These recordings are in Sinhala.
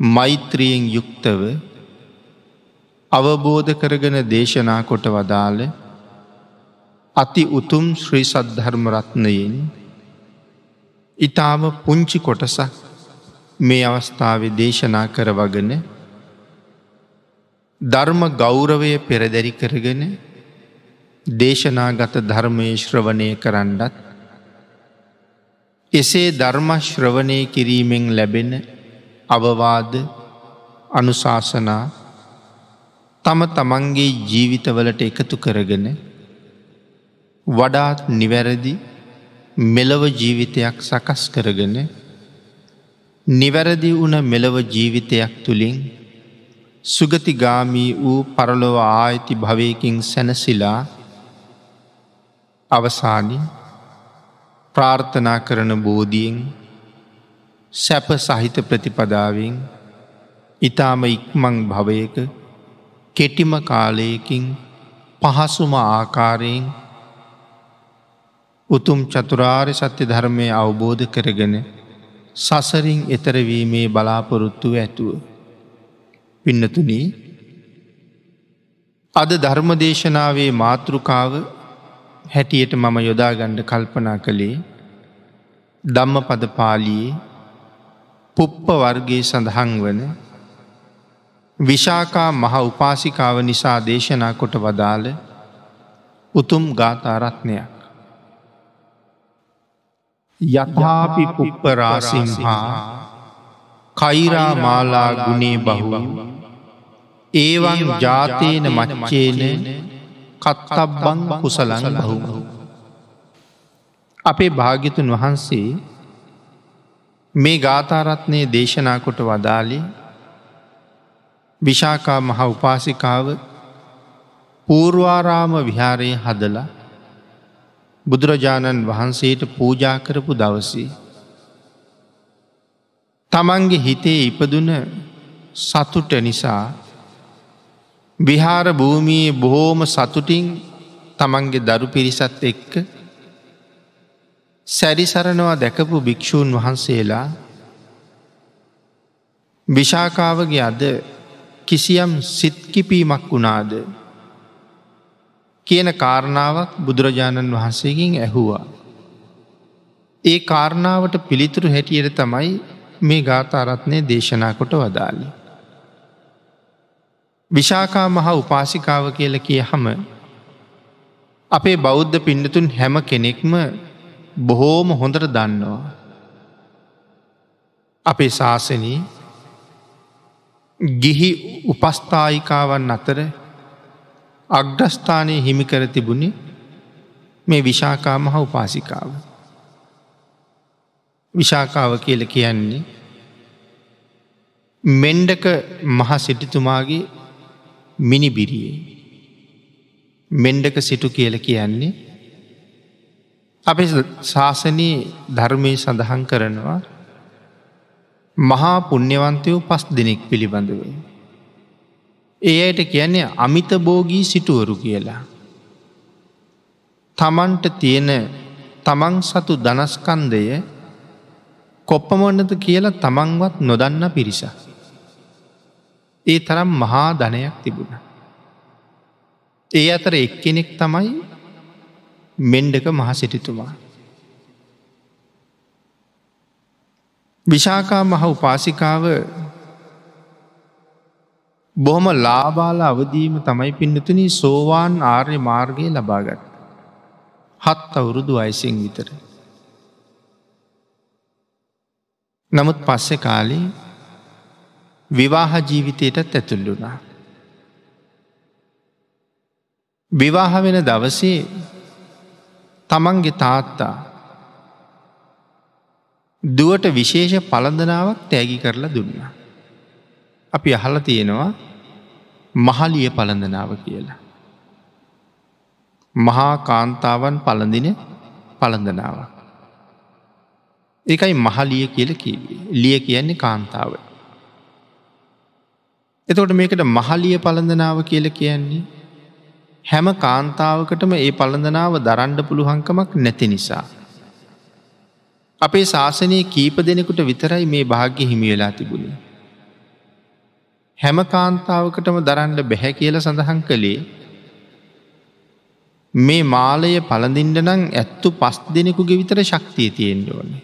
මෛත්‍රියෙන් යුක්තව අවබෝධ කරගෙන දේශනා කොට වදාළ අති උතුම් ශ්‍රී සද්ධර්මරත්නයෙන් ඉතාම පුංචි කොටසක් මේ අවස්ථාව දේශනා කරවගෙන ධර්ම ගෞරවය පෙරදැරි කරගෙන දේශනාගත ධර්මය ශ්‍රවණය කරන්නත් එසේ ධර්මශ්‍රවණය කිරීමෙන් ලැබෙන අවවාද අනුශාසනා තම තමන්ගේ ජීවිතවලට එකතු කරගෙන වඩාත් නිවැරදි මෙලව ජීවිතයක් සකස් කරගෙන නිවැරදි වුණ මෙලව ජීවිතයක් තුළින් සුගතිගාමී වූ පරලොව ආයිති භවයකින් සැනසිලා අවසානි ප්‍රාර්ථනා කරන බෝධියෙන් සැප සහිත ප්‍රතිපදාවෙන් ඉතාම ඉක්මං භවයක කෙටිම කාලයකින් පහසුම ආකාරයෙන් උතුම් චතුරාර්ය සත්‍ය ධර්මය අවබෝධ කරගෙන සසරින් එතරවීමේ බලාපොරොත්තුව ඇතුව. පින්නතුනී අද ධර්මදේශනාවේ මාතෘකාව හැටියට මම යොදාගණ්ඩ කල්පනා කළේ ධම්ම පද පාලියේ පුප්ප වර්ගේ සඳහන් වන විශාකා මහ උපාසිකාව නිසා දේශනා කොට වදාළ උතුම් ගාථාරත්නයක්. යථාපි පුප්පරාසිම්හා කෛරා මාලා ගුණේ බහු ඒවන් ජාතයන මච්චේන කත්තබ්බං කුසලන් බහු. අපේ භාගිතුන් වහන්සේ මේ ගාථාරත්නය දේශනා කොට වදාලේ විශාකා මහ උපාසිකාව පූර්වාරාම විහාරයේ හදලා බුදුරජාණන් වහන්සේට පූජා කරපු දවසේ. තමන්ගේ හිතේ ඉපදුන සතුට නිසා විහාර භූමියේ බොහෝම සතුටින් තමන්ගේ දරු පිරිසත් එක්ක සැරිසරනවා දැකපු භික්‍ෂූන් වහන්සේලා විශාකාවගේ අද කිසියම් සිත්කිපීමක් වුණාද කියන කාරණාවක් බුදුරජාණන් වහන්සේකින් ඇහුවා. ඒ කාරණාවට පිළිතුරු හැටියට තමයි මේ ගාථාරත්නය දේශනා කොට වදාලි. විශාකා මහ උපාසිකාව කියල කිය හම අපේ බෞද්ධ පිඩතුන් හැම කෙනෙක්ම බොහෝම හොඳට දන්නවා. අපේ ශාසනී ගිහි උපස්ථායිකාවන් අතර අග්‍රස්ථානය හිමිකර තිබුණි මේ විශාකා මහ උපාසිකාව. විශාකාව කියල කියන්නේ මෙන්ඩක මහ සිටිතුමාගේ මිනිබිරියේ. මෙන්ඩක සිටු කියල කියන්නේ අප ශාසනයේ ධර්මය සඳහන් කරනවා මහා පුුණ්‍යවන්තයෝ පස් දෙනෙක් පිළිබඳවේ. ඒ අයට කියන්නේ අමිත බෝගී සිටුවරු කියලා. තමන්ට තියෙන තමන් සතු දනස්කන්දය කොප්පමොන්නත කියලා තමන්වත් නොදන්න පිරිස. ඒ තරම් මහා ධනයක් තිබුණ. ඒ අතර එක්කෙනෙක් තමයි මෙන්ඩක මහසිටිතුමා. විශාකා මහ උපාසිකාව බොහොම ලාබාල අවදීම තමයි පින්නතුනී සෝවාන් ආර්ය මාර්ගය ලබාගත්. හත් අවුරුදු අයිසිෙන් විතර. නමුත් පස්සෙ කාලේ විවාහ ජීවිතයටත් ඇතුල්ලුණා. විවාහ වෙන දවසේ තමන්ගේ තාත්තා දුවට විශේෂ පළඳනාවක් තෑගි කරලා දුන්නා. අපි අහල තියෙනවා මහලිය පළඳනාව කියලා. මහා කාන්තාවන් පළඳින පළඳනාව. ඒකයි මහලිය කියල ලිය කියන්නේ කාන්තාව. එතකොට මේකට මහලිය පළඳනාව කියල කියන්නේ හැම කාන්තාවකටම ඒ පළඳනාව දරන්ඩ පුළුවන්කමක් නැති නිසා. අපේ ශාසනයේ කීප දෙනෙකුට විතරයි මේ භාග්‍ය හිමි වෙලා තිබුණේ. හැම කාන්තාවකටම දරන්ඩ බැහැ කියල සඳහන් කළේ මේ මාලය පළඳින්ට නං ඇත්තු පස් දෙනෙකුගේ විතර ශක්තිය තියෙන්ට ඕනේ.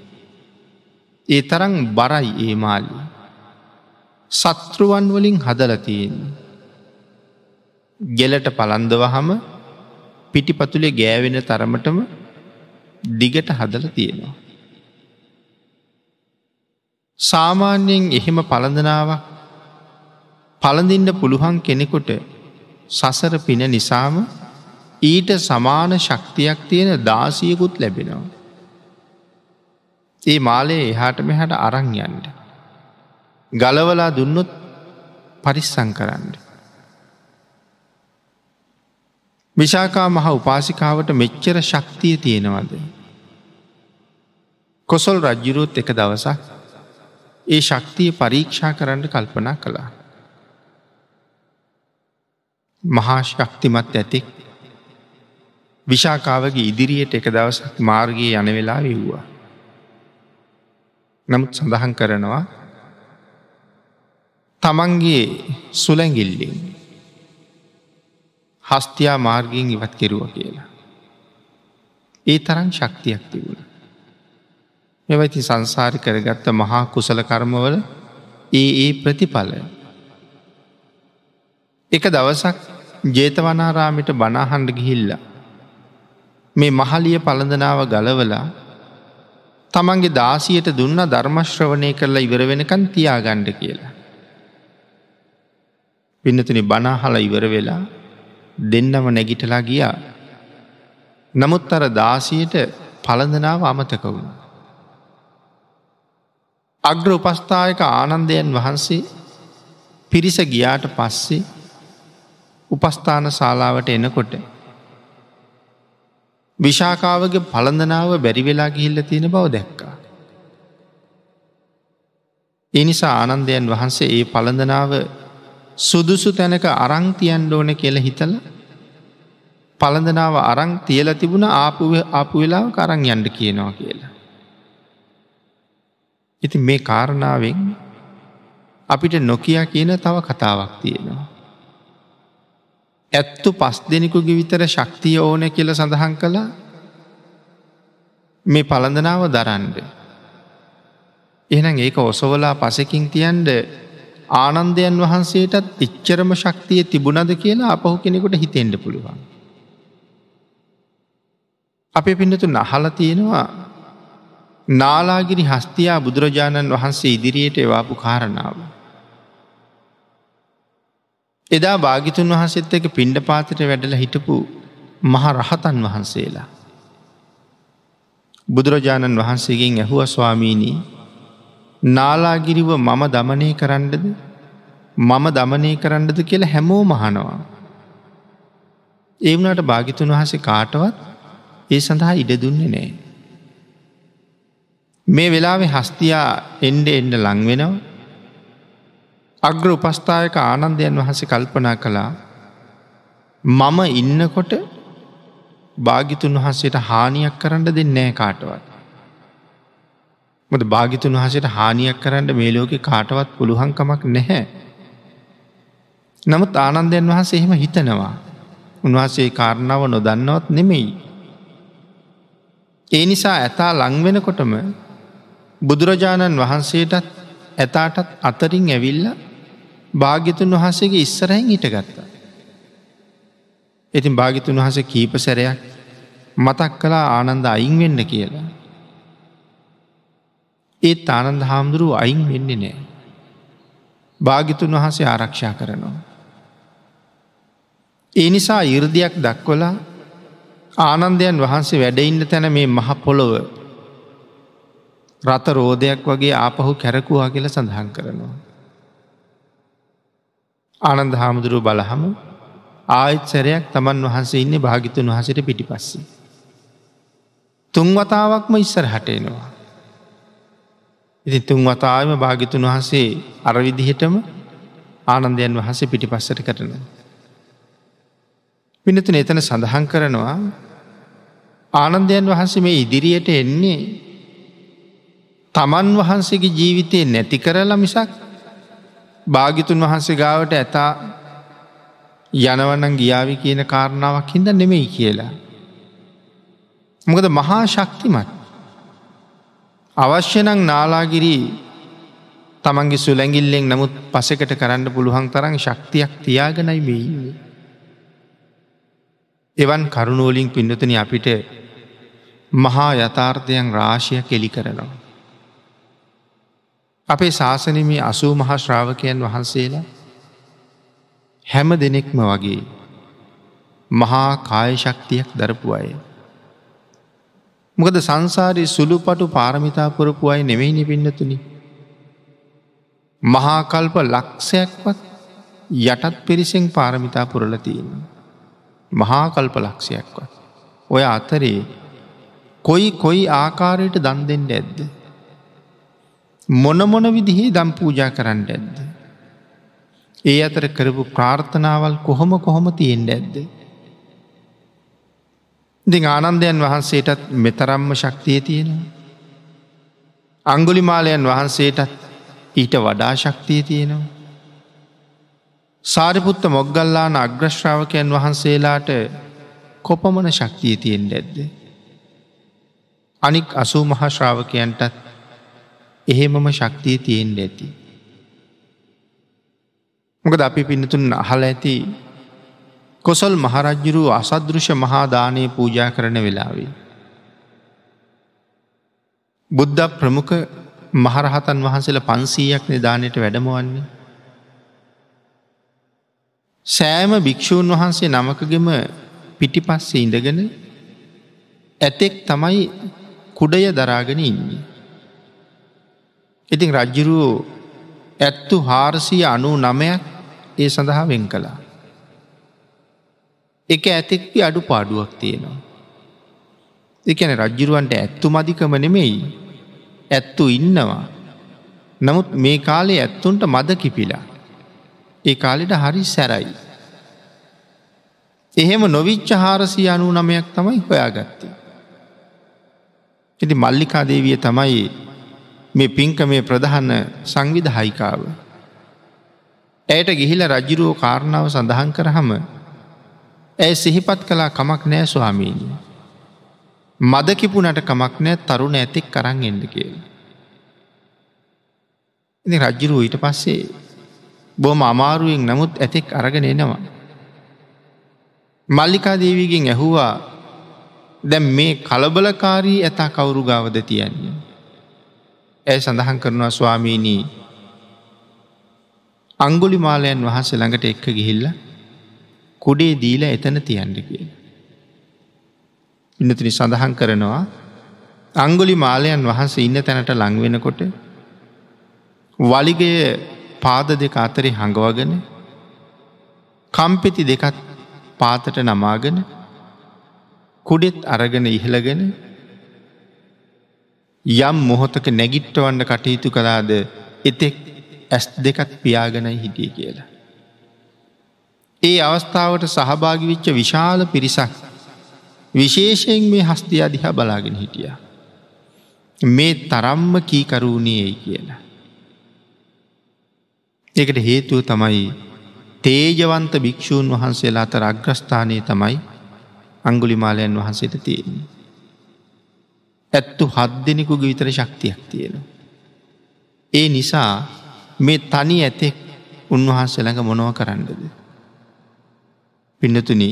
ඒ තරං බරයි ඒ මාලී. සත්‍රුවන් වලින් හදලතියෙන්. ගෙලට පලන්දවහම පිටිපතුලේ ගෑවෙන තරමටම දිගට හදල තියෙනවා. සාමාන්‍යයෙන් එහෙම පළඳනාවක් පළඳින්ට පුළුවන් කෙනෙකුට සසර පින නිසාම ඊට සමාන ශක්තියක් තියෙන දාසියකුත් ලැබෙනවා. ඒ මාලේ එහාට මෙහට අරං යන්ට. ගලවලා දුන්නොත් පරිස්සං කරන්න. විශාකා මහ උපාසිකාවට මෙච්චර ශක්තිය තියෙනවද. කොසොල් රජ්ජුරුත් එක දවසක් ඒ ශක්තිය පරීක්ෂා කරන්න කල්පනා කළා. මහා ශක්තිමත් ඇතෙක් විශාකාවගේ ඉදිරියට එක දවසක් මාර්ගයේ යන වෙලා විව්වා. නමුත් සඳහන් කරනවා තමන්ගේ සුලැගිල්ලින් හස්තියා මාර්ගයෙන් ඉවත් කෙරුව කියලා. ඒ තරන් ශක්තියක් තිබුණ. මෙවයිති සංසාරි කරගත්ත මහා කුසල කර්මවල ඒ ඒ ප්‍රතිඵලය. එක දවසක් ජේතවනාරාමිට බනාහන්ඩ ගිහිල්ල. මේ මහලිය පළඳනාව ගලවලා තමන්ගේ දාසියට දුන්න ධර්මශ්‍රවනය කරලා ඉවර වෙනකන් තියාගණ්ඩ කියලා. පින්නතුනි බනාහල ඉවර වෙලා දෙන්නම නැගිටලා ගියා. නමුත් අර දාසියට පළඳනාව අමතක වුණ. අග්‍ර උපස්ථායක ආනන්දයන් වහන්සේ පිරිස ගියාට පස්සේ උපස්ථාන ශාලාවට එනකොට. විශාකාවගේ පළඳනාව බැරිවෙලා ගිහිල්ල තියෙන බව දැක්කා. එනිසා ආනන්දයන් වහන්සේ ඒ පළඳනාව සුදුසු තැනක අරංතියන්ඩ ඕන කියල හිතල පළඳනාව අරං තියල තිබුණ ආපුව ආපු වෙලාව කරං යන්ඩ කියනවා කියලා. ඉති මේ කාරණාවෙන් අපිට නොකිය කියන තව කතාවක් තියෙනවා. ඇත්තු පස් දෙනෙකුගේ විතර ශක්තිය ඕන කියල සඳහන් කළා මේ පළඳනාව දරන්ඩ. එහෙනම් ඒක ඔසවලා පසකින් තියන්ඩ ආනන්දයන් වහන්සේටත් එච්චරම ශක්තිය තිබුණද කියලා අපහු කෙනෙකුට හිතෙන්ඩ පුළුවන්. අපේ පිඩතු නහල තියෙනවා නාලාගිරි හස්තියා බුදුරජාණන් වහන්සේ ඉදිරියට එවාපු කාරණාව. එදා භාගිතුන් වහන්සේත් එක පිණ්ඩ පාතට වැඩල හිටපු මහ රහතන් වහන්සේලා. බුදුරජාණන් වහන්සේගෙන් ඇහුව ස්වාමීණී නාලාගිරිව මම දමනය කරන්නද මම දමනය කරන්නද කියලා හැමෝ මහනවා. ඒ වුණට භාගිතුන් වහසේ කාටවත් ඒ සඳහා ඉඩ දුන්නේ නෑ. මේ වෙලාවෙ හස්තියා එන්ඩ එන්ඩ ලංවෙනවා අග්‍ර උපස්ථායක ආනන්දයන් වහස කල්පනා කළා මම ඉන්නකොට භාගිතුන් වහන්සේට හානියක් කරන්න දෙන්නෑ කාටවත්. මද භාගිතුන් වහසට හානියක් කරන්න මේ ලෝක කාටවත් පුළුවන්කමක් නැහැ. නමුත් ආනන්දයන් වහන්සේ එහෙම හිතනවා. උන්වහන්සේ කාරණාව නොදන්නවත් නෙමෙයි. ඒ නිසා ඇතා ලංවෙනකොටම බුදුරජාණන් වහන්සේටත් ඇතාටත් අතරින් ඇවිල්ල භාග්‍යතුන් වහන්සේගේ ඉස්සරහැන් හිටගත්තා. ඉතින් භාගිතුන් වහස කීප සැරයක් මතක් කලා ආනන්ද අයින් වෙන්න කියලා. ඒත් ආනන්ද හාමුදුරුව අයින් වෙන්නේ නෑ. භාගිතුන් වහන්සේ ආරක්ෂා කරනවා. ඒ නිසා ඉරදියක් දක්වලා ආනන්දයන් වහන්සේ වැඩඉන්න තැන මේ මහ පොළොව රත රෝධයක් වගේ ආපහු කැරකුවා කියල සඳහන් කරනවා. ආනන්ද හාමුදුරුව බලහම ආයත් සැරයක් තමන් වහන්සේ ඉන්න භාගිතුන් වහසට පිටිපස්සේ. තුන් වතාවක්ම ඉස්සර හටේනවා. ඉති තුන් වතාවම භාගිතුන් වහන්සේ අරවිදිහටම ආනන්දයන් වහන්සේ පිටිපස්සට කරන. පිනතුන එතන සඳහන් කරනවා ආනන්දයන් වහන්සේ මේ ඉදිරියට එන්නේ තමන් වහන්සේගේ ජීවිතය නැති කරලා මිසක් භාගිතුන් වහන්සේ ගාවට ඇතා යනවන්නන් ගියාවි කියන කාරණාවක් හිද නෙමෙයි කියලා. මොකද මහා ශක්තිමත් අවශ්‍යනං නාලාගිරී තමන්ගේ සුලැගිල්ලෙන් නමුත් පසකට කරන්න පුළුවන් තරන් ශක්තියක් තියාගනයි මෙයින්නේ. එවන් කරුණෝලින් පින්නතන අපිට මහා යථාර්ථයන් රාශය කෙලි කරනවා. අපේ ශාසනමේ අසූ මහා ශ්‍රාවකයන් වහන්සේලා හැම දෙනෙක්ම වගේ මහා කායශක්තියක් දරපු අය. මොකද සංසාරයේ සුළුපටු පාරමිතා පුරපු අයි නෙවෙයිනි පින්නතුනි. මහාකල්ප ලක්ෂයක්වත් යටත් පිරිසෙන් පාරමිතා පුරලතියෙන්. මහාකල්ප ලක්ෂයක්වත්. ඔය අතරේ කොයි කොයි ආකාරයට දන් දෙෙන්ට ඇද්ද. මොනමොන විදිහේ දම් පූජා කරන්න ඇද්ද. ඒ අතර කරපු ප්‍රාර්ථනාවල් කොහොම කොහොම තියෙන්ට ඇද්ද. ඉතින් ආනන්දයන් වහන්සේටත් මෙතරම්ම ශක්තිය තියෙනවා. අංගුලිමාලයන් වහන්සේටත් ඊට වඩා ශක්තිය තියෙනවා. සාරිපුත්ත මොග්ගල්ලාන අග්‍රශ්‍රාවකයන් වහන්සේලාට කොපමන ශක්තිය තියෙන් ඇද්ද. අනික් අසූ මහශ්‍රාවකයන්ටත් එහෙමම ශක්තිය තියෙන් ඇති. මොකද අපි පිනතුන් අහල ඇති කොසල් මහරජ්ජුරු අසදෘෂ මහාදානය පූජා කරන වෙලාවේ. බුද්ධ ප්‍රමුඛ මහරහතන් වහන්සේල පන්සීයක් නිධානයට වැඩමවන්නේ. සෑම භික්‍ෂූන් වහන්සේ නමකගෙම පිටිපස්සේ ඉඳගෙන ඇතෙක් තමයි කුඩය දරාගෙන ඉන්නේ. ඉතින් රජ්ජුරුවෝ ඇත්තු හාරසිය අනු නමයක් ඒ සඳහා වෙන් කළා. එක ඇතෙක්පි අඩු පාඩුවක් තියෙනවා. එකන රජ්ජුරුවන්ට ඇත්තු මදිකම නෙමෙයි ඇත්තු ඉන්නවා. නමුත් මේ කාලේ ඇත්තුන්ට මද කිපිලා. ඒ කාලෙට හරි සැරයි. එහෙම නොවිච්ච හාරසි අනු නමයක් තමයි හොයාගත්තේ. ඉති මල්ලිකාදේවිය තමයි මේ පින්ක මේ ප්‍රධාන සංවිධ හයිකාව. ඇයට ගිහිල රජ්ජුරුවෝ කාරණාව සඳහන් කරහම ඇය සිහිපත් කලා කමක් නෑ ස්වාමීණී. මදකිපුනට කමක් නෑ තරුණ ඇතෙක් කරන්න එඩ කියල. ඉති රජ්ජුරුව ඊට පස්සේ බොම අමාරුවෙන් නමුත් ඇතෙක් අරගෙන එනවා. මල්ලිකාදේවීගෙන් ඇහුවා දැම් මේ කලබලකාරී ඇතා කවුරු ගාවද තියන්නේ. ඇය සඳහන් කරනවා ස්වාමීණී අංගුලි මාලයන් වහස ළඟට එක්ක ගිහිල්ල කුඩේ දීල එතන තියන්ඩ කිය. ඉන්නතිනි සඳහන් කරනවා අංගුලි මාලයන් වහන්ස ඉන්න තැනට ලංවෙනකොට වලිගය පාද දෙක අතරි හඟවගෙන කම්පෙති දෙකත් පාතට නමාගෙන කුඩෙත් අරගෙන ඉහළගෙන යම් මොහොතක නැගිට්ටවන්න කටයුතු කලාද එතෙක් ඇස් දෙකත් පියාගනයි හිටිය කියලා. ඒ අවස්ථාවට සහභාගි විච්ච විශාල පිරිසක් විශේෂයෙන් මේ හස්තිය අදිහා බලාගෙන හිටිය. මේ තරම්ම කීකරූණයයි කියලා. ඒකට හේතුව තමයි තේජවන්ත භික්‍ෂූන් වහන්සේලා අතර අග්‍රස්ථානය තමයි අංගුලිමාලයන් වහන්සේට තියෙන්නේ. ඇත්තු හත් දෙනෙකුගේ විතර ශක්තියක් තියෙනවා. ඒ නිසා මේ තනි ඇතෙක් උන්වහන්සේ ළඟ මොනව කරන්නද. පින්නතුන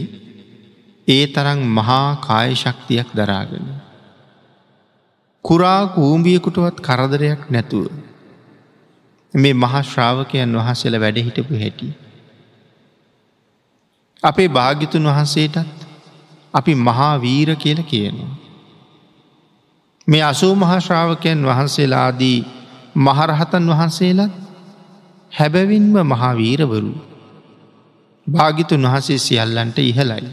ඒ තරං මහා කාය ශක්තියක් දරාගෙන. කුරා කූම්බියකුටුවත් කරදරයක් නැතුව. මේ මහා ශ්‍රාවකයන් වහන්සේල වැඩ හිටපු හැටි. අපේ භාගිතුන් වහන්සේටත් අපි මහා වීර කියල කියනවා. මේ අසූ මහාශ්‍රාවකයන් වහන්සේලාදී මහරහතන් වහන්සේලත් හැබැවින්ම මහාවීරවරු භාගිතුන් වහසේ සියල්ලන්ට ඉහලයි.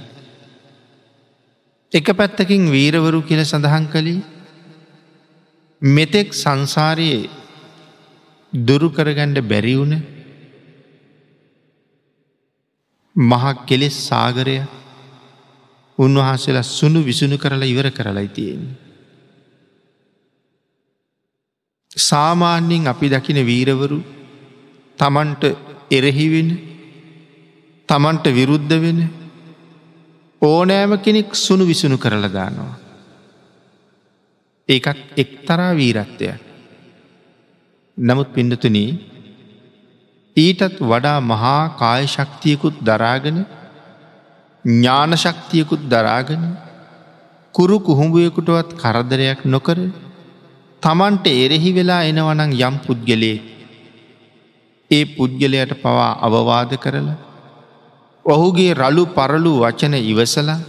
එක පැත්තකින් වීරවරු කියල සඳහන් කළේ මෙතෙක් සංසාරයේ දුරුකරගණ්ඩ බැරිවුණ මහක් කෙලෙස් සාගරය උන්වහන්සේලා සුණු විසුණු කරලා ඉවර කරලයි තියෙන. සාමාන්‍යෙන් අපි දකින වීරවරු තමන්ට එරෙහිවෙන තමන්ට විරුද්ධ වෙන ඕනෑම කෙනෙක් සුණු විසුණු කරලදානවා. ඒකත් එක්තරා වීරත්වය. නමුත් පිඩතුනී ඊටත් වඩා මහා කාය ශක්තියකුත් දරාගෙන ඥානශක්තියකුත් දරාගෙන කුරු කුහුඹුවකුටවත් කරදරයක් නොකර තමන්ට එරෙහි වෙලා එනවනං යම් පුද්ගලේ ඒ පුද්ගලයට පවා අවවාද කරලා ඔහුගේ රලු පරලු වචන ඉවසලා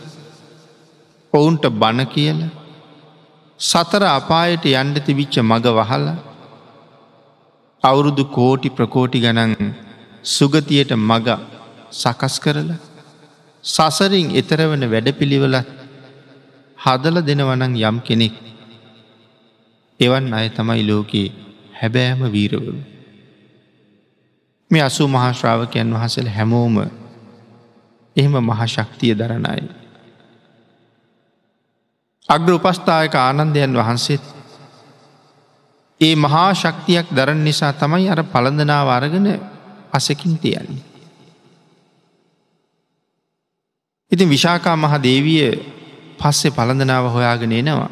ඔවුන්ට බණ කියල සතර අපායට යන්ඩ තිබිච්ච මග වහල අවුරුදු කෝටි ප්‍රකෝටි ගනන් සුගතියට මග සකස් කරලා සසරින් එතරවන වැඩපිළිවලත් හදල දෙනවනං යම් කෙනෙක් එවන් අය තමයි ලෝකයේ හැබෑම වීරවරු. මේ අසු මහාශ්‍රාවකයන් වහසල හැමෝම එහෙම මහශක්තිය දරණයි. අග්‍ර උපස්ථායක ආනන්දයන් වහන්සේත් ඒ මහා ශක්තියක් දරන නිසා තමයි අර පළඳනාව අරගෙන අසකින් තියන්නේ. ඉතින් විශාකා මහ දේවිය පස්සෙ පළඳනාව හොයාගෙන එනවා.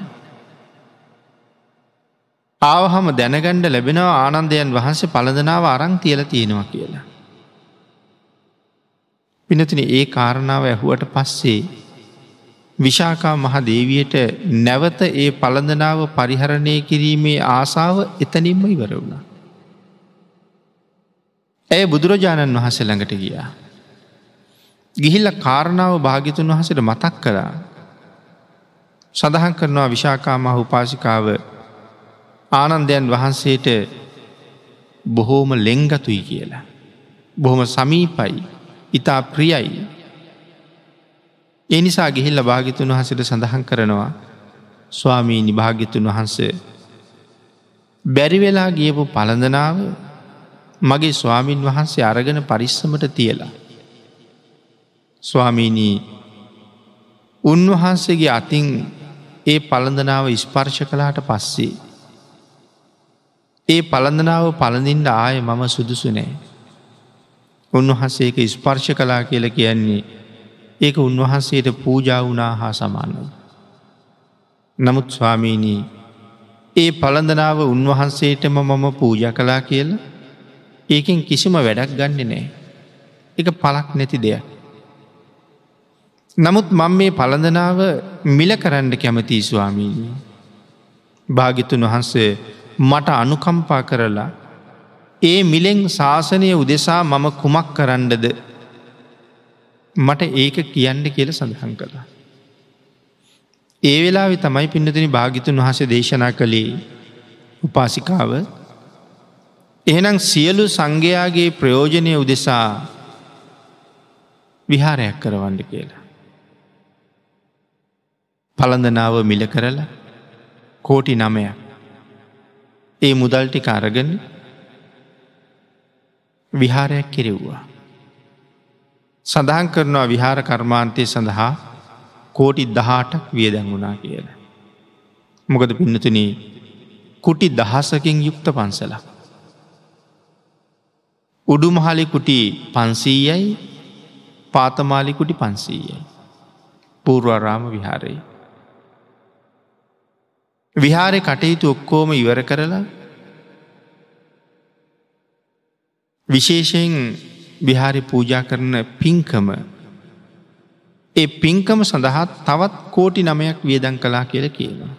ආවහම දැනගණ්ඩ ලැබෙනවා ආනන්දයන් වහන්සේ පළඳනාව අරං තියල තියෙනවා කියලා. පිනතින ඒ කාරණාව ඇහුවට පස්සේ විශාකා මහ දේවියට නැවත ඒ පළඳනාව පරිහරණය කිරීමේ ආසාාව එතනින්ම ඉවර වුණා. ඇය බුදුරජාණන් වහන්සේ ළඟට ගියා. ගිහිල්ල කාරණාව භාගිතුන් වහසට මතක් කරා. සඳහන් කරනවා විශාකා මහ උපාසිකාව ආනන්දයන් වහන්සේට බොහෝම ලෙංගතුයි කියලා. බොහොම සමීපයි ඉතා ප්‍රියයි. එනිසා ගිහිල්ල භාගිතුන් වහසට සඳහන් කරනවා ස්වාමී නිභාගිතුන් වහන්සේ බැරිවෙලා ගියපු පළඳනාව මගේ ස්වාමීන් වහන්සේ අරගෙන පරිස්සමට තියලා. ස්වාමීනී උන්වහන්සේගේ අතින් ඒ පළඳනාව ස්පර්ශ කලාට පස්සේ. ඒ පළඳනාව පළඳින්ට ආය මම සුදුසු නෑ. උන්වහන්සේක ස්පර්ශ කලා කියල කියන්නේ ඒක උන්වහන්සේට පූජා වනා හා සමානව. නමුත් ස්වාමීනී ඒ පළඳනාව උන්වහන්සේටම මම පූජ කලා කියල ඒකින් කිසිම වැඩක් ගන්න නෑ. එක පලක් නැති දෙයක්. නමුත් මං මේ පළඳනාව මිල කරන්න කැමතියි ස්වාමීනී. භාගිතුන් වහන්සේ මට අනුකම්පා කරලා ඒ මිලෙෙන් ශාසනය උදෙසා මම කුමක් කරන්නද මට ඒක කියන්න කියල සඳහන් කළා. ඒ වෙලා තමයි පින්නතිනි භාගිතුන් වහස දේශනා කළේ උපාසිකාව එහෙනම් සියලු සංඝයාගේ ප්‍රයෝජනය උදෙසා විහාරයක් කරවන්න කියලා. පළඳනාව මිල කරලා කෝටි නමයක් ඒ මුදල්ටි කාරගන්න විහාරයක් කෙරෙව්වා. සඳහන් කරනවා විහාර කර්මාන්තය සඳහා කෝටි දහටක් වියදැන් වුණා කියල. මොකද පින්නතුනී කුටි දහසකින් යුක්ත පන්සලක්. උඩුමහලිකුටි පන්සීයයි පාතමාලිකුටි පන්සීයයි. පූර්වාරාම විහාරයි. විහාරය කටයුතු ඔක්කෝම ඉවර කරලා විශේෂයෙන් විහාරි පූජා කරන පින්කම ඒ පින්කම සඳහත් තවත් කෝටි නමයක් වියදන් කලා කියල කියනවා.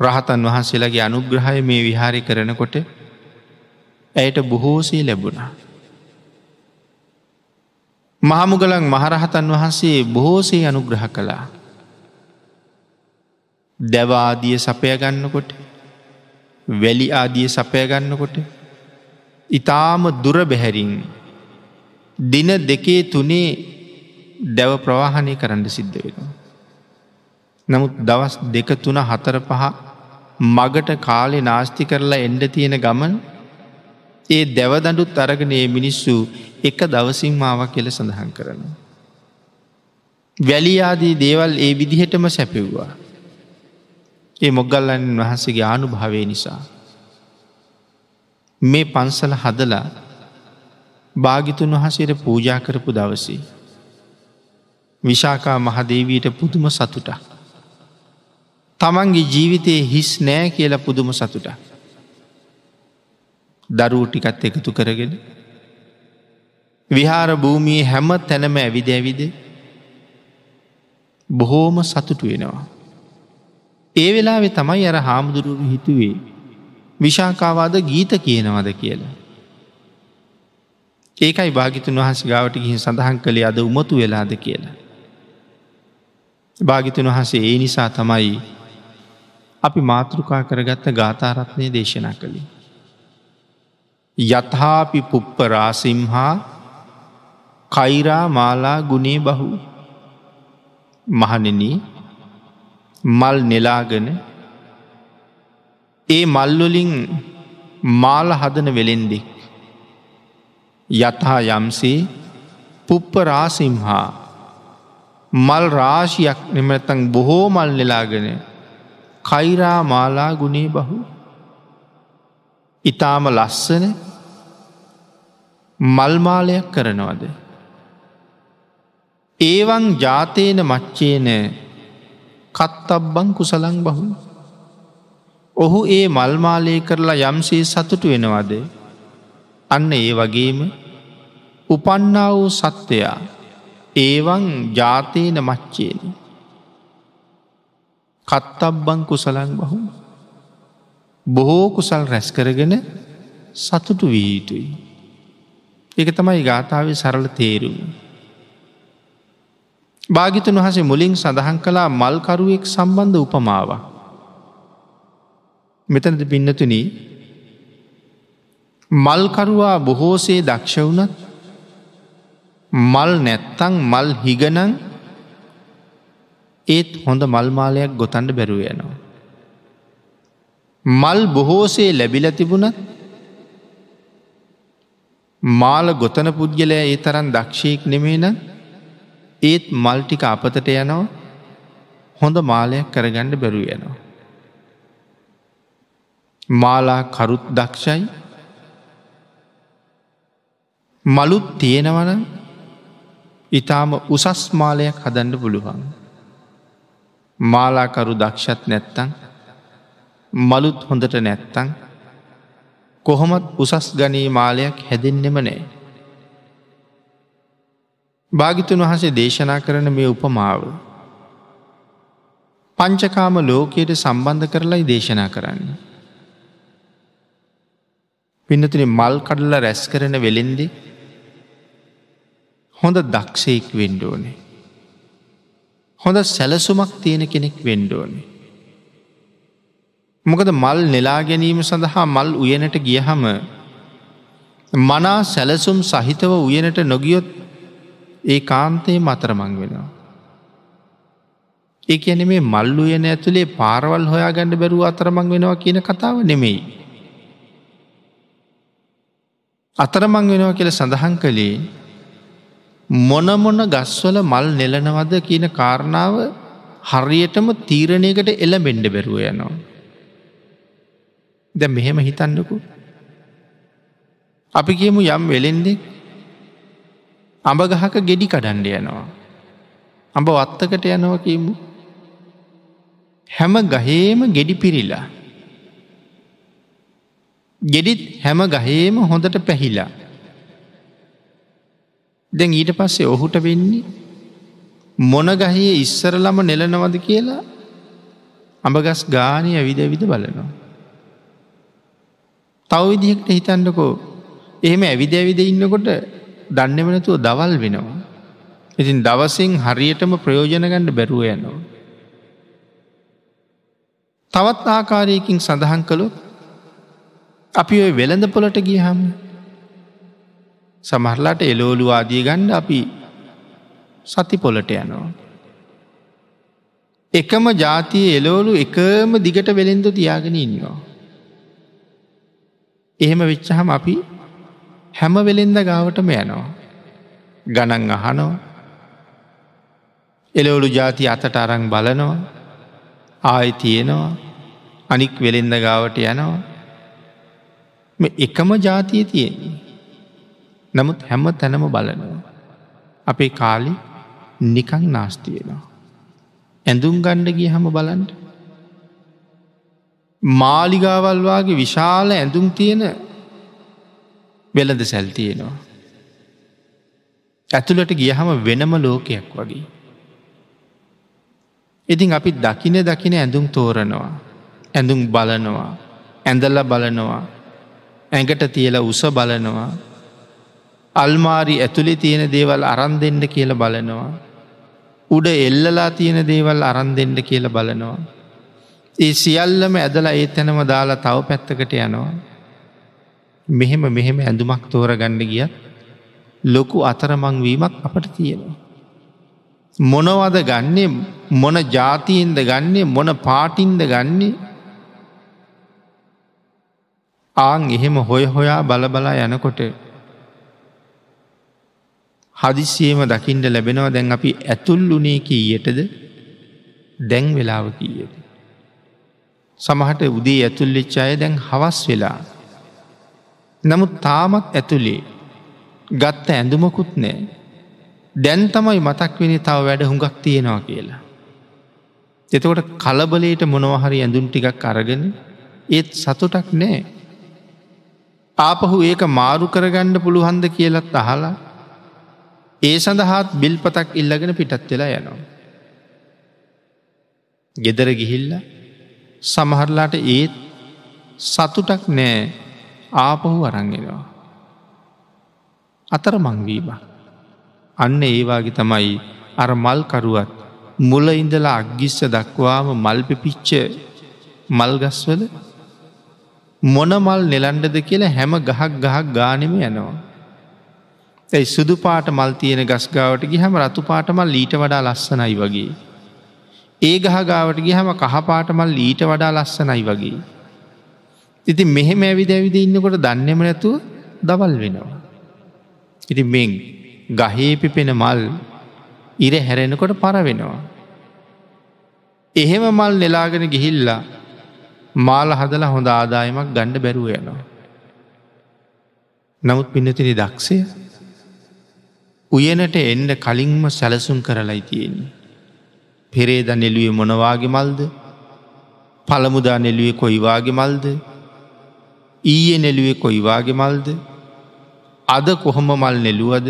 රහතන් වහන්සේලාගේ අනුග්‍රහය මේ විහාරි කරනකොට ඇයට බොහෝසේ ලැබුණා. මහමුගලන් මහරහතන් වහන්සේ බොහෝසේ අනුග්‍රහ කළා. දැවාදිය සපය ගන්නකොට වැලි ආදිය සපය ගන්නකොට ඉතාම දුර බැහැරින් දින දෙකේ තුනේ දැව ප්‍රවාහනය කරන්න සිද්ධ වෙනවා. නමුත් දවස් දෙක තුන හතර පහ මගට කාලෙ නාස්ති කරලා එන්ඩ තියෙන ගමන් ඒ දැවදඩුත් අරගනේ මිනිස්සු එක දවසින් මාව කෙල සඳහන් කරන. වැලියාදී දේවල් ඒ විදිහටම සැපෙව්වා. ඒ මොගල්ලන් වහන්සේගේ ආනු භාවය නිසා. මේ පන්සල හදලා භාගිතුන් වහසේට පූජා කරපු දවසේ. විශාකා මහදේවීට පුදුම සතුට. තමන්ගේ ජීවිතයේ හිස් නෑ කියල පුදුම සතුට. දරුව ටිකත් එකතු කරගෙන. විහාර භූමියයේ හැම තැනම ඇවිද ඇවිද බොහෝම සතුටු වෙනවා. ඒ වෙලාවෙ තමයි අර හාමුදුරුවරු හිතුවේ විශාකාවාද ගීත කියනවද කියලා. ඒකයි භාගිතුන් වහස ගාවට ගිහින් සඳහන් කළේ අද උමතු වෙලාද කියලා. භාගිතුන් වහසේ ඒ නිසා තමයි අපි මාතෘකා කරගත්ත ගාථාරත්නය දේශනා කළේ. යත්හාපි පුප්ප රාසිම්හා කයිරා මාලා ගුණේ බහු මහනෙන මල් නෙලාගෙන ඒ මල්ලොලින් මාල හදන වෙලෙන්දෙක් යතහා යම්සේ පුප්ප රාසිම්හා මල් රාශියක් නෙමතන් බොහෝ මල් නෙලාගෙන කයිරා මාලා ගුණේ බහු ඉතාම ලස්සන මල්මාලයක් කරනවද. ඒවන් ජාතයන මච්චේන කත්තබ්බං කුසලං බහු. ඔහු ඒ මල්මාලය කරලා යම්සේ සතුටු වෙනවද. අන්න ඒ වගේම උපන්නා වූ සත්වයා ඒවන් ජාතයන මච්චේන. කත්තබ්බං කුසලං බහු. බොහෝ කුසල් රැස් කරගෙන සතුටු වී යුතුයි. එක තමයි ගාථාවේ සරල තේරුම්. භාගිතුන් වහසේ මුලින් සඳහන් කලා මල්කරුවෙක් සම්බන්ධ උපමාව. මෙතනද පින්නතුන මල්කරුවා බොහෝසේ දක්ෂ වුනත් මල් නැත්තං මල් හිගනං ඒත් හොඳ මල්මාලයක් ගොතන්ඩ බැරුව යනවා. මල් බොහෝසේ ලැබිල තිබුණත් මාල ගොතන පුද්ගලයා ඒ තරන් දක්ෂයෙක් නෙමේන ඒත් මල්ටික අපතට යනවා හොඳ මාලයක් කරගණ්ඩ බැරුව යනවා. මාලා කරුත් දක්ෂයි මලුත් තියෙනවන ඉතාම උසස් මාලයක් හදන්න පුළුවන්. මාලාකරු දක්ෂත් නැත්තං මලුත් හොඳට නැත්තං කොහොමත් උසස් ගනී මාලයක් හැදෙන්නෙම නෑ. භාගිතුන් වහසේ දේශනා කරන මේ උපමාව. පංචකාම ලෝකයට සම්බන්ධ කරලයි දේශනා කරන්න. පින්නතුන මල් කඩල රැස් කරන වෙලෙන්දි හොඳ දක්ෂයෙක් වෙන්ඩෝනේ. හොඳ සැලසුමක් තියෙන කෙනෙක් වෙන්ඩෝනේ. මොකද මල් නෙලා ගැනීම සඳහා මල් උයනට ගියහම මනා සැලසුම් සහිතව උයනට නොගියොත් ඒ කාන්තයේ මතරමං වෙනවා. ඒ ඇන මේ මල්ලු යන ඇතුළේ පාරවල් හොයා ගණඩ බැරුව අතරමං වෙනවා කියන කතාව නෙමෙයි. අතරමං වෙනවා කියල සඳහන් කළේ මොනමොන ගස්වල මල් නෙලනවද කියන කාරණාව හරියටම තීරණයකට එල බෙන්ඩ බැරුව යනවා. දැ මෙහෙම හිතන්නකු. අපි කියමු යම් වෙලෙන්දෙ අඹ ගහක ගෙඩි කඩන්ඩ යනවා. අඹ වත්තකට යනව කියමු. හැම ගහේම ගෙඩි පිරිලා. ගෙඩිත් හැම ගහේම හොඳට පැහිලා. දැන් ඊට පස්සේ ඔහුට වෙන්නේ මොන ගහයේ ඉස්සරලම නෙලනවද කියලා අඹගස් ගානය ඇවිද ඇවිද බලනවා. තව විදිහකට හිතන්නකෝ එහෙම ඇවිද ඇවිද ඉන්නකොට දන්නවනතුව දවල් වෙනවා. ඉතින් දවසින් හරියටම ප්‍රයෝජනගණ්ඩ බැරුව යනවා. තවත් ආකාරයකින් සඳහන් කළොත් අපි ඔය වෙළඳ පොලට ගියහම සමහරලාට එලෝලු ආදිය ගණ්ඩ අපි සති පොලට යනවා. එකම ජාතිය එලෝලු එකම දිගට වෙළෙන්ද තියාගෙන ඉන්නවා. එහෙම වෙච්චහම අපි හැම වෙළෙන්ද ගාවටම යනවා. ගණන් අහනවා එලවලු ජාති අතට අරං බලනවා ආය තියෙනවා අනික් වෙළෙන්ද ගාවට යනවා එකම ජාතිය තියෙන්නේ. නමුත් හැම තැනම බලනවා. අපේ කාලි නිකං නාස්තියෙනවා. ඇඳුම් ගණ්ඩ ගිය හම බලන්ට. මාලිගාවල්වාගේ විශාල ඇඳුම් තියෙන වෙලද සැල්තියෙනවා. ඇතුළට ගියහම වෙනම ලෝකයක් වගේ. ඉතින් අපි දකින දකින ඇඳුම් තෝරනවා. ඇඳුම් බලනවා. ඇඳල්ල බලනවා. ඇඟට තියල උස බලනවා. අල්මාරි ඇතුළි තියෙන දේවල් අරන් දෙන්න කියල බලනවා. උඩ එල්ලලා තියෙන දේවල් අරන් දෙන්න කියල බලනවා. ඒ සියල්ලම ඇදලා ඒ තැනම දාලා තව පැත්තකට යනවා. මෙහෙම මෙහෙම ඇඳුමක් තෝර ගණ්ඩ ගියත් ලොකු අතරමංවීමක් අපට තියෙනවා. මොනවද ගන්නේ මොන ජාතියෙන්ද ගන්නේ මොන පාටින්ද ගන්නේ ආං එහෙම හොය හොයා බලබලා යනකොට හදිසියම දකිින්ට ලැබෙනවා දැන් අපි ඇතුල්ලුනේ කීයටද දැන් වෙලාව කීයට. සමහට උදේ ඇතුල්ලිච්චාය දැන් හවස් වෙලා. නමුත් තාමත් ඇතුළේ ගත්ත ඇඳුමකුත් නෑ. දැන් තමයි මතක් වෙන තව වැඩ හුඟක් තියෙනවා කියලා. එතකොට කලබලයට මොනවහරි ඇඳුම් ටිකක් අරගෙන ඒත් සතුටක් නෑ. ආපහු ඒක මාරු කරගණ්ඩ පුළුහන්ද කියලත් අහලා ඒ සඳහාත් බිල්පතක් ඉල්ලගෙන පිටත් වෙලා යනවා. ගෙදර ගිහිල්ල සමහරලාට ඒත් සතුටක් නෑ ආපහු අරංගෙනවා. අතර මංවීම. අන්න ඒවාගේ තමයි අර මල්කරුවත් මුල ඉඳලා අග්ගිස්ස දක්වාම මල්පිපිච්ච මල්ගස්වල මොන මල් නෙලන්ඩද කියලා හැම ගහක් ගහක් ගානෙම යනවා. ඇයි සුදු පාට මල් තියෙන ගස්ගාවට ගිහම රතු පාටමල් ලීට වඩා ලස්සනයි වගේ. ඒ ගහ ගාවට ගිහම කහපාටමල් ලීට වඩා ලස්සනයි වගේ. ඉති මෙහෙම ඇවිද ඇවිද ඉන්නකොට දන්නෙම නැතුව දවල් වෙනවා. ඉති මෙන් ගහේ පිපෙන මල් ඉර හැරෙනකොට පර වෙනවා. එහෙම මල් නෙලාගෙන ගිහිල්ලා මාල හදලා හොඳ ආදායමක් ගණ්ඩ බැරුව යනවා. නමුත් පින්නතිනි දක්ෂය උයනට එන්ඩ කලින්ම සැලසුම් කරලයි තියෙන්නේ. පෙරේද නෙලුවේ මොනවාගේ මල්ද පළමුදා නෙලුවේ කොයිවාගේ මල්ද ඊය නෙලුවේ කොයිවාගේ මල්ද අද කොහොම මල් නෙලුවද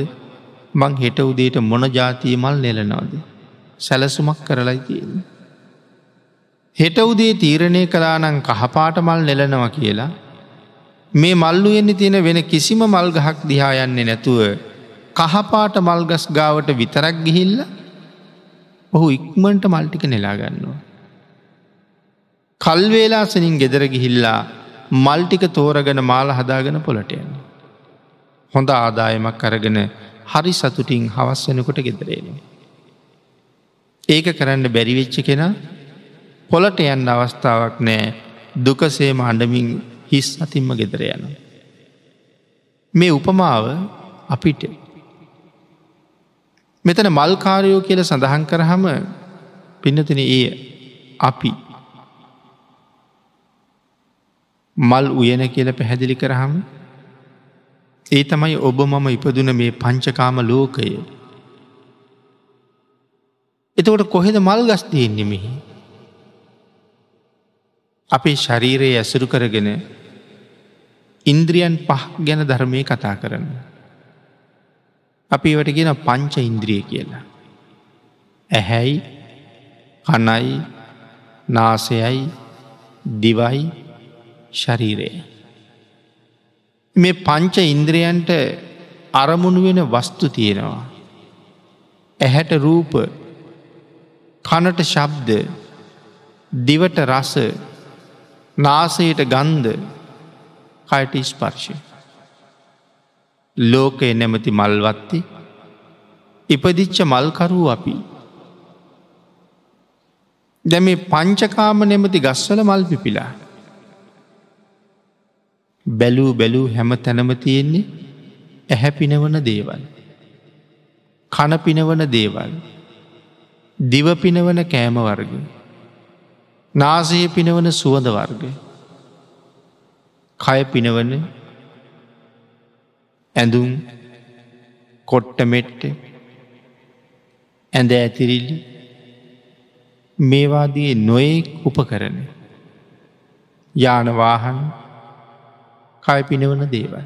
මං හෙට උදේට මොන ජාතිය මල් නෙලනවාද සැලසුමක් කරලයි තියෙන්නේ. හෙට උදේ තීරණය කලානං කහපාට මල් නෙලනවා කියලා මේ මල්ලු එන්නේ තියෙන වෙන කිසිම මල්ගහක් දිහා යන්නේ නැතුව කහපාට මල්ගස් ගාවට විතරක් ගිහිල්ල ඔහු ඉක්මන්ට මල්ටික නෙලාගන්නවා. කල්වේලාසනින් ගෙදර ගිහිල්ලා මල්ටික තෝරගෙන මාල හදාගෙන පොලට යන්න. හොඳ ආදායමක් අරගෙන හරි සතුටින් හවස් වෙනකොට ගෙදරේනවා. ඒක කරන්න බැරිවෙච්ච කෙනා පොලට යන්න අවස්ථාවක් නෑ දුකසේම අඩමින් හිස් අතිම්ම ගෙදර යන. මේ උපමාව අපිට මෙතන මල්කාරයෝ කියල සඳහන් කරහම පින්නතින ඒ අපි මල් උයන කියල පැහැදිලි කරහම ඒ තමයි ඔබ මම ඉපදුන මේ පංචකාම ලෝකය. එතකොට කොහෙද මල් ගස් තියෙන්නේ මෙහි. අපේ ශරීරයේ ඇසුරු කරගෙන ඉන්ද්‍රියන් පහ ගැන ධර්මය කතා කරන්න. අපි වට ගෙන පංච ඉන්ද්‍රිය කියලා. ඇහැයි කනයි නාසයයි දිවයි ශරීරය. මේ පංච ඉන්ද්‍රියන්ට අරමුණු වෙන වස්තු තියෙනවා. ඇහැට රූප කනට ශබ්ද දිවට රස නාසයට ගන්ධ කයට ස්පර්ශය. ලෝකය නැමති මල්වත්ති ඉපදිච්ච මල්කරූ අපි. දැ මේ පංචකාම නෙමති ගස්වල මල් පිපිලා. බැලූ බැලූ හැම තැනම තියෙන්නේ ඇහැ පිනවන දේවල්. කන පිනවන දේවල්. දිව පිනවන කෑම වර්ග. නාසය පිනවන සුවඳ වර්ග. කය පිනවන ඇඳුම් කොට්ට මෙට්ට ඇඳ ඇතිරිල්ලි මේවාදී නොයෙක් උපකරන යානවාහන් කය පිනවන දේවල්.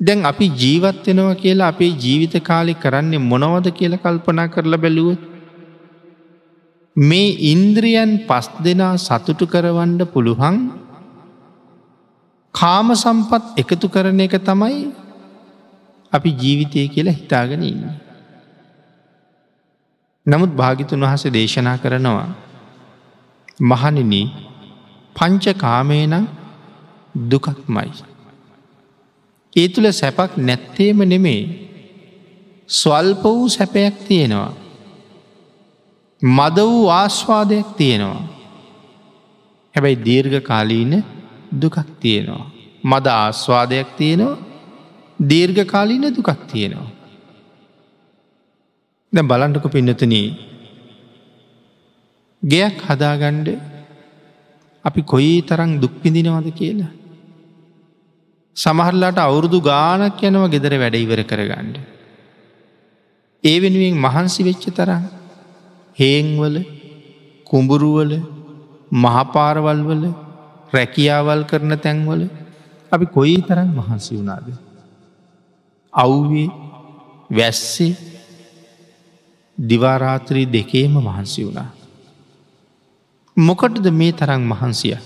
දැන් අපි ජීවත් වෙනවා කියලා අපේ ජීවිත කාලෙ කරන්නේ මොනවද කියල කල්පනා කරලා බැලුවත්. මේ ඉන්ද්‍රියන් පස් දෙනා සතුටු කරවන්ඩ පුළුවන් කාම සම්පත් එකතු කරන එක තමයි අපි ජීවිතය කියලා හිතාගෙන ඉන්න. නමුත් භාගිතුන් වහස දේශනා කරනවා මහනිනි පංච කාමේනම් දුකක්මයි. ඒ තුළ සැපක් නැත්තේම නෙමේ ස්වල්ප වූ සැපයක් තියෙනවා. මද වූ ආස්වාදයක් තියෙනවා. හැබැයි දීර්ඝ කාලීන දුකක් තියෙනවා. මද ආස්වාදයක් තියෙනවා දීර්ඝ කාලීන දුකක් තියෙනවා. ද බලන්ටක පින්නතනී ගෙයක් හදාගණ්ඩ අපි කොයි තරං දුක්පිඳිනවද කියලා. සමහරලාට අවුරුදු ගානක් යනව ගෙදර වැඩ ඉවර කරගණ්ඩ. ඒ වෙනුවෙන් මහන්සි වෙච්ච තරම් හේංවල කුඹුරුවල මහපාරවල්වල රැකියාවල් කරන තැන්වල අපි කොයි තරම් මහන්සි වුණාද. අව්වේ වැස්සේ දිවාරාත්‍රී දෙකේම මහන්සි වුණා. මොකටද මේ තරං මහන්සිය.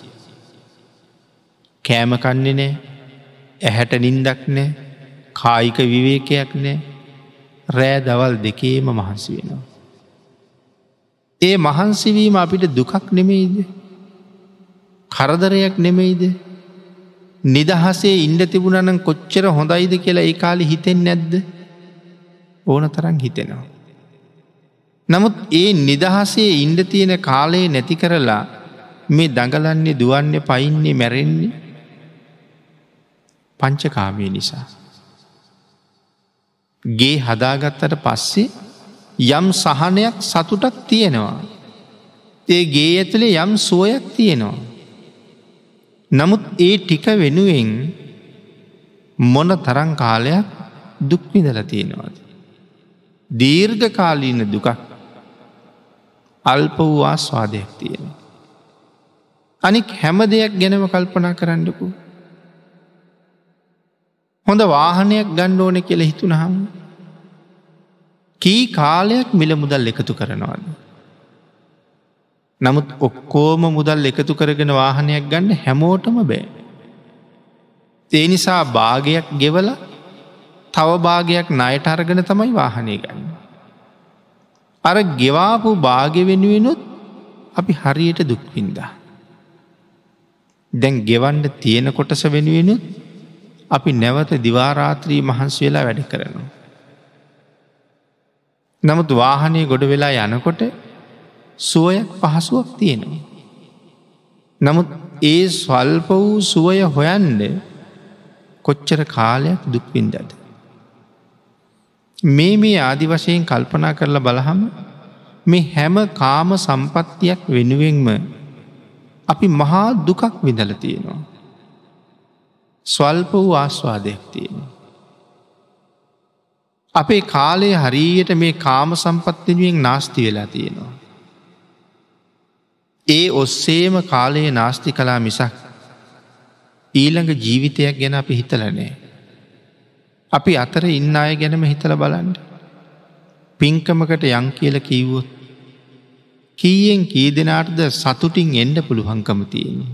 කෑමකන්නේ නෑ ඇහැට නින්දක් නෑ කායික විවේකයක් නෑ රෑ දවල් දෙකේම මහන්සි වෙනවා. ඒ මහන්සිවීම අපිට දුකක් නෙමෙයිද. කරදරයක් නෙමෙයිද. නිදහසේ ඉන්ඩ තිබුණනම් කොච්චර හොඳයිද කියලා ඒ කාලි හිතෙන් නැද්ද ඕන තරන් හිතෙනවා. නමුත් ඒ නිදහසේ ඉන්ඩ තියෙන කාලයේ නැති කරලා මේ දඟලන්නේ දුවන්නේ පයින්නේ මැරෙන්නේ පංචකාමය නිසා. ගේ හදාගත්තට පස්සේ යම් සහනයක් සතුටක් තියෙනවා. ඒ ගේ ඇතුළේ යම් සුවයක් තියෙනවා. නමුත් ඒ ටික වෙනුවෙන් මොන තරං කාලයක් දුක්විදල තියෙනවාද. දීර්ඝ කාලීන දුකක් අල්ප වූ ආස්වාදයක් තියෙන. අනික් හැම දෙයක් ගැනම කල්පනා කරන්නකු. හොඳ වාහනයක් ගණ්ඩ ඕන කියල හිතුනහම්. කී කාලයක් මිල මුදල් එකතු කරනවාද. නමුත් ඔක්කෝම මුදල් එකතු කරගෙන වාහනයක් ගන්න හැමෝටම බෑ. ඒ නිසා භාගයක් ගෙවල තව භාගයක් නයට අරගෙන තමයි වාහනය ගන්න. අර ගෙවාපු භාග වෙනුවෙනුත් අපි හරියට දුක්වින්දා. දැන් ගෙවන්ඩ තියෙන කොටස වෙනුවෙනුත් අපි නැවත දිවාරාත්‍රී මහන්සි වෙලා වැඩ කරනවා. නමුත් වාහනය ගොඩ වෙලා යනකොට සුවයක් පහසුවක් තියෙනවා. නමුත් ඒ ස්වල්ප වූ සුවය හොයන්ඩ කොච්චර කාලයක් දුක්වින්දද. මේ මේ ආදි වශයෙන් කල්පනා කරලා බලහම මේ හැම කාම සම්පත්තියක් වෙනුවෙන්ම අපි මහා දුකක් විඳල තියෙනවා. ස්වල්ප වූ ආස්වාදයක් තියෙන. අපේ කාලය හරියට මේ කාම සම්පත්තිනුවෙන් නාස්ති වෙලා තියෙනවා. ඒ ඔස්සේම කාලයේ නාස්ති කලා මිසක් ඊළඟ ජීවිතයක් ගැන අපි හිතලනෑ. අපි අතර ඉන්න අය ගැනම හිතල බලන්ඩ. පින්කමකට යං කියල කීවොත්. කීයෙන් කී දෙනාටද සතුටින් එන්ඩ පුළුවන්කම තියෙන්නේ.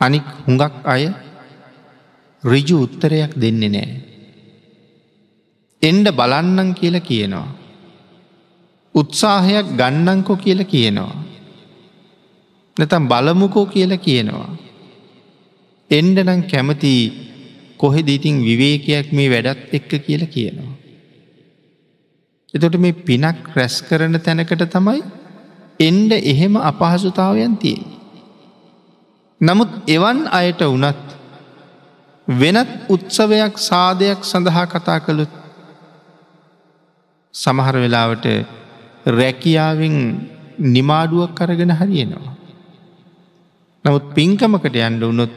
අනික් හුඟක් අය රිජු උත්තරයක් දෙන්නේ නෑ. එන්ඩ බලන්නන් කියල කියනවා. උත්සාහයක් ගන්නංකො කියල කියනවා. නැතම් බලමුකෝ කියල කියනවා. එන්ඩ නම් කැමති කොහෙ දීතින් විවේකයක් මේ වැඩත් එක්ක කියල කියනවා. එතොට මේ පිනක් රැස් කරන තැනකට තමයි එන්ඩ එහෙම අපහසුතාවයන් තියෙන්. නමුත් එවන් අයට වනත් වෙනත් උත්සවයක් සාධයක් සඳහා කතා කළුත් සමහර වෙලාවට රැකියාවෙන් නිමාඩුවක් කරගෙන හරියෙනවා. නමුත් පින්කමකට යන්ඩ වුණොත්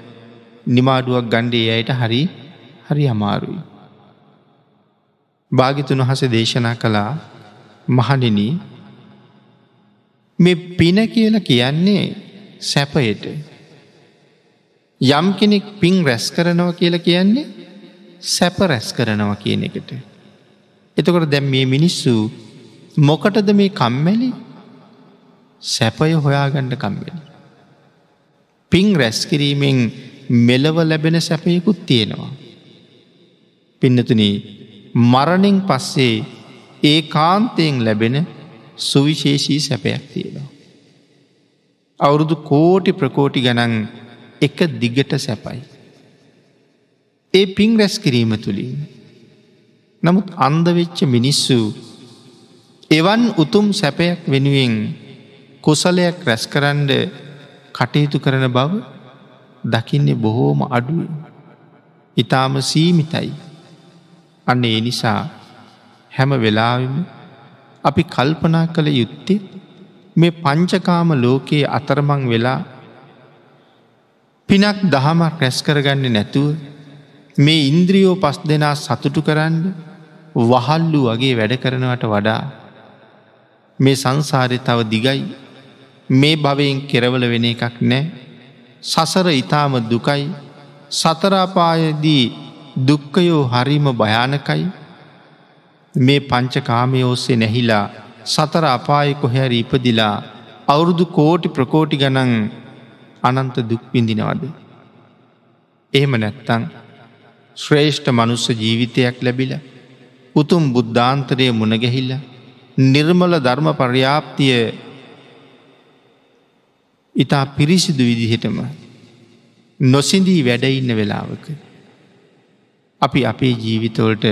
නිමාඩුවක් ගණ්ඩේ අයට හරි හරි අමාරුයි. භාගිතුන් වහස දේශනා කළා මහනින මේ පින කියල කියන්නේ සැපයට. යම් කෙනෙක් පින් රැස් කරනව කියලා කියන්නේ සැප රැස් කරනව කියන එකට. එතකොට දැම් මේ මිනිස්සු මොකටද මේ කම්මැලි සැපය හොයාගණ්ඩ කම්මැලි. පින් රැස්කිරීමෙන් මෙලව ලැබෙන සැපයකුත් තියෙනවා. පින්නතුනී මරණින් පස්සේ ඒ කාන්තයෙන් ලැබෙන සුවිශේෂී සැපයක් තියෙනවා. අවුරුදු කෝටි ප්‍රකෝටි ගනන් එක දිගට සැපයි. ඒ පින් රැස් කිරීම තුළින්. නමුත් අන්දවෙච්ච මිනිස්සු එවන් උතුම් සැපයක් වෙනුවෙන් කුසලයක් රැස්කරන්ඩ කටයුතු කරන බව දකින්නේ බොහෝම අඩුවෙන්. ඉතාම සීමිතයි. අන්න ඒ නිසා හැම වෙලාවිම අපි කල්පනා කළ යුත්තේ මේ පංචකාම ලෝකයේ අතරමං වෙලා පිනක් දහමක් රැස් කරගන්න නැතුව මේ ඉන්ද්‍රියෝ පස් දෙනා සතුටු කරන්න වහල්ලු වගේ වැඩ කරනවට වඩා මේ සංසාරය තව දිගයි. මේ භවයෙන් කෙරවල වෙන එකක් නෑ. සසර ඉතාම දුකයි. සතරාපායදී දුක්කයෝ හරිම භයානකයි. මේ පංචකාමය ඔස්සේ නැහිලා සතර අපාය කොහැරි ඉපදිලා අවුරුදු කෝටි ප්‍රකෝටි ගනන් අනන්ත දුක්විඳිනවද. එහෙම නැත්තං ශ්‍රේෂ්ඨ මනුස්ස ජීවිතයක් ලැබිල උතුම් බුද්ධාන්තරය මුණගැහිල්ල නිර්මල ධර්ම පර්යාප්තිය ඉතා පිරිසිදු විදිහටම නොසිඳී වැඩඉන්න වෙලාවක. අපි අපේ ජීවිතවලට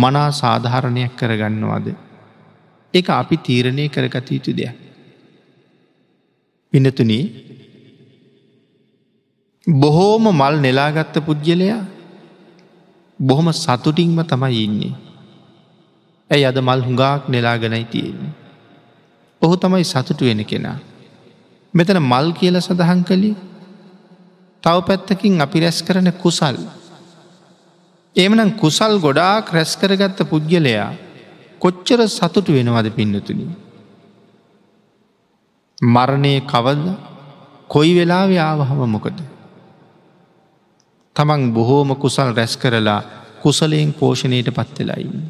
මනා සාධාරණයක් කරගන්නවාද. එක අපි තීරණය කරගත යුතු දෙයක්. පිනතුනී බොහෝම මල් නෙලාගත්ත පුද්ගලයා බොහොම සතුටින්ම තමයි ඉන්නේ. ඇයි අද මල් හුඟාක් නෙලාගෙනයි තියෙන්නේ. ඔහු තමයි සතුටු වෙන කෙනා. මෙතන මල් කියල සඳහන් කළේ තව පැත්තකින් අපි රැස් කරන කුසල්. එමනම් කුසල් ගොඩාක් රැස් කරගත්ත පුද්ගලයා කොච්චර සතුටු වෙනවද පින්නතුනි. මරණය කවද කොයි වෙලාවේ ආවහම මොකද. තමන් බොහෝම කුසල් රැස් කරලා කුසලයෙන් පෝෂණයට පත්වෙලයින්න.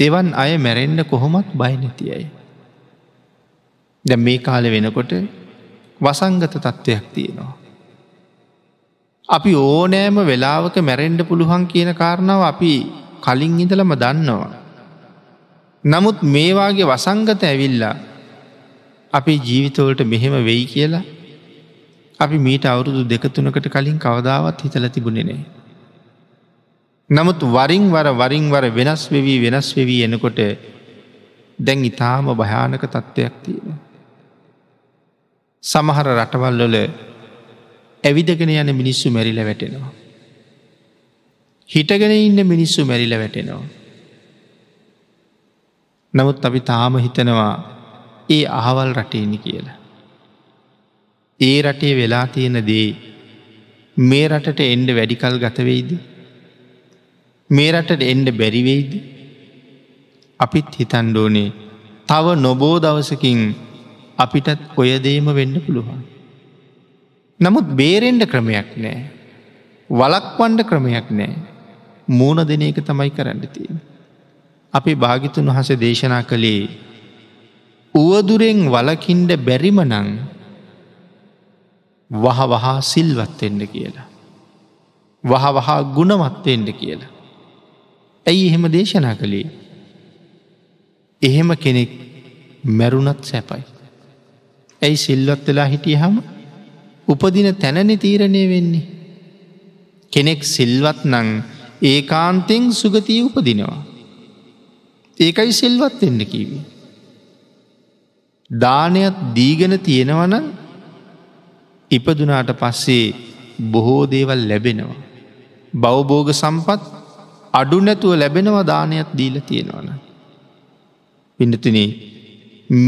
එවන් අය මැරෙන්ඩ කොහොමත් බයිනැතියයි. ද මේ කාලෙ වෙනකොට වසංගත තත්ත්වයක් තියෙනවා. අපි ඕනෑම වෙලාවක මැරෙන්ඩ පුළුවන් කියන කාරණාව අපි කලින් ඉඳලම දන්නවා. නමුත් මේවාගේ වසංගත ඇවිල්ලා අපි ජීවිතවලට මෙහෙම වෙයි කියලා අපි මීට අවුරුදු දෙකතුනකට කලින් කවදාවත් හිතල තිබුණෙනේ. නමුත් වරින් වර වරින් වර වෙනස් වෙවී වෙනස් වෙවී එනකොට දැන් ඉතාම භයානක තත්ත්වයක් තියෙන. සමහර රටවල්ලොල ඇවිදගෙන යන මිනිස්සු මැරිල වැටෙනවා. හිටගෙන ඉන්න මිනිස්සු මැරිල වැටෙනවා. නමුත් අපි තාම හිතනවා ඒ අහවල් රටේනි කියලා. ඒ රටේ වෙලා තියෙන දේ මේ රටට එන්ඩ වැඩිකල් ගතවෙයිද. මේ රටට එන්ඩ බැරිවෙයිද. අපිත් හිතන්ඩෝනේ තව නොබෝ දවසකින් අපිටත් ඔයදේම වෙන්න පුළුවන්. නමුත් බේරෙන්ඩ ක්‍රමයක් නෑ. වලක්වන්ඩ ක්‍රමයක් නෑ. මූුණ දෙන එක තමයි කරන්න තියෙන. අපි භාගිතුන් වහස දේශනා කළේ උවදුරෙන් වලකින්ඩ බැරිමනං වහ වහා සිල්වත්වෙන්ඩ කියලා. වහ වහා ගුණවත්වෙන්ඩ කියලා. ඇයි එහෙම දේශනා කළේ. එහෙම කෙනෙක් මැරුණත් සැපයි. ඇයි සිල්වත් වෙලා හිටිය හම උපදින තැනනෙ තීරණය වෙන්නේ. කෙනෙක් සිල්වත් නං ඒකාන්තෙන් සුගතිය උපදිනවා. ඒකයි සිල්වත් එන්න කීවී. දානයක් දීගෙන තියෙනවන ඉපදුනාට පස්සේ බොහෝ දේවල් ලැබෙනවා. බවබෝග සම්පත් අඩු නැතුව ලැබෙනවා දානයක් දීල තියෙනවන. පිඩතින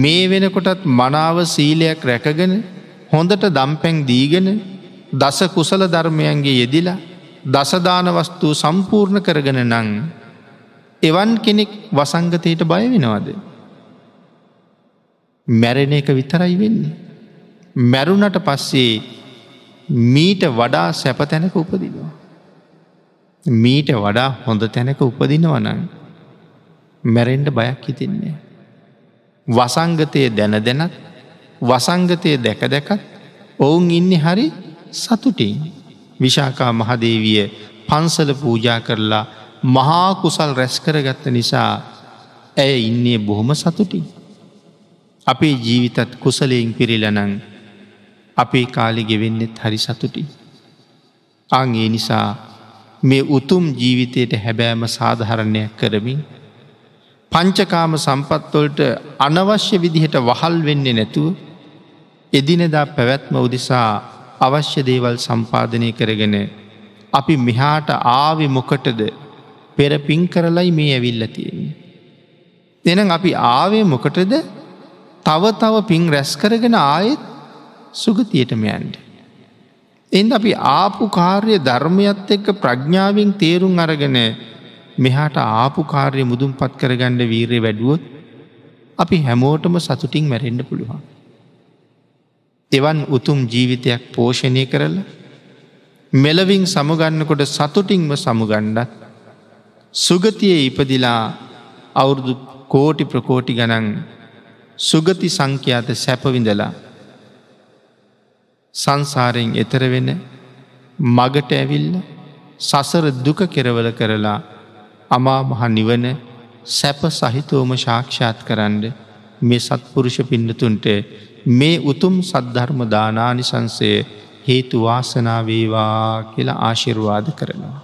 මේ වෙනකොටත් මනාව සීලයක් රැකගෙන හොඳට දම්පැන් දීගෙන දස කුසල ධර්මයන්ගේ යෙදිලා දසදාන වස්තුූ සම්පූර්ණ කරගෙන නං එවන් කෙනෙක් වසංගතයට බය වෙනවද. මැරෙන එක විතරයි වෙන්නේ. මැරුණට පස්සේ මීට වඩා සැප තැනක උපදිනවා. මීට වඩා හොඳ තැනක උපදිනවනං මැරෙන්ඩ බයක් හිතින්නේ. වසංගතය දැන දැනත් වසංගතය දැක දැකත් ඔවුන් ඉන්න හරි සතුටින් විශාකා මහදේවිය පන්සල පූජා කරලා මහා කුසල් රැස්කරගත්ත නිසා ඇය ඉන්නේ බොහොම සතුටින්. අපේ ජීවිතත් කුසලයෙන් පිරිලනං අපේ කාලි ගෙවෙන්නෙත් හරි සතුටි. අංගේ නිසා මේ උතුම් ජීවිතයට හැබෑම සාධහරණයක් කරමින් පංචකාම සම්පත්වලට අනවශ්‍ය විදිහට වහල් වෙන්නේ නැතුව එදිනෙදා පැවැත්ම උදෙසා අවශ්‍ය දේවල් සම්පාධනය කරගෙන අපි මෙහාට ආවෙ මොකටද පෙර පින් කරලයි මේ ඇවිල්ල තියෙන්නේ. දෙනම් අපි ආවේ මොකටද තව තව පින් රැස් කරගෙන ආයෙත් සුගතියටම යන්ට. එන්ද අපි ආපු කාර්ය ධර්මයත් එක්ක ප්‍රඥාවෙන් තේරුම් අරගෙන මෙහාට ආපු කාර්ය මුදුම් පත් කරගණ්ඩ වීරය වැඩුවොත් අපි හැමෝටම සතුටින් මැරෙන්ඩ පුළුවන්. එවන් උතුම් ජීවිතයක් පෝෂණය කරලා මෙලවින් සමුගන්නකොට සතුටින්ම සමුගණ්ඩත් සුගතිය ඉපදිලා අවුරුදු කෝටි ප්‍රකෝටි ගණන් සුගති සංඛ්‍යාත සැපවිඳලා සංසාරයෙන් එතර වෙන මගට ඇවිල්ල සසර දුක කෙරවල කරලා අමා මහ නිවන සැප සහිතෝම ශාක්ෂාත් කරන්න මේ සත්පුරුෂ පින්නතුන්ට මේ උතුම් සද්ධර්ම දානානිසංසය හේතු වාසනාවේවා කියලා ආශිර්වාද කරනවා.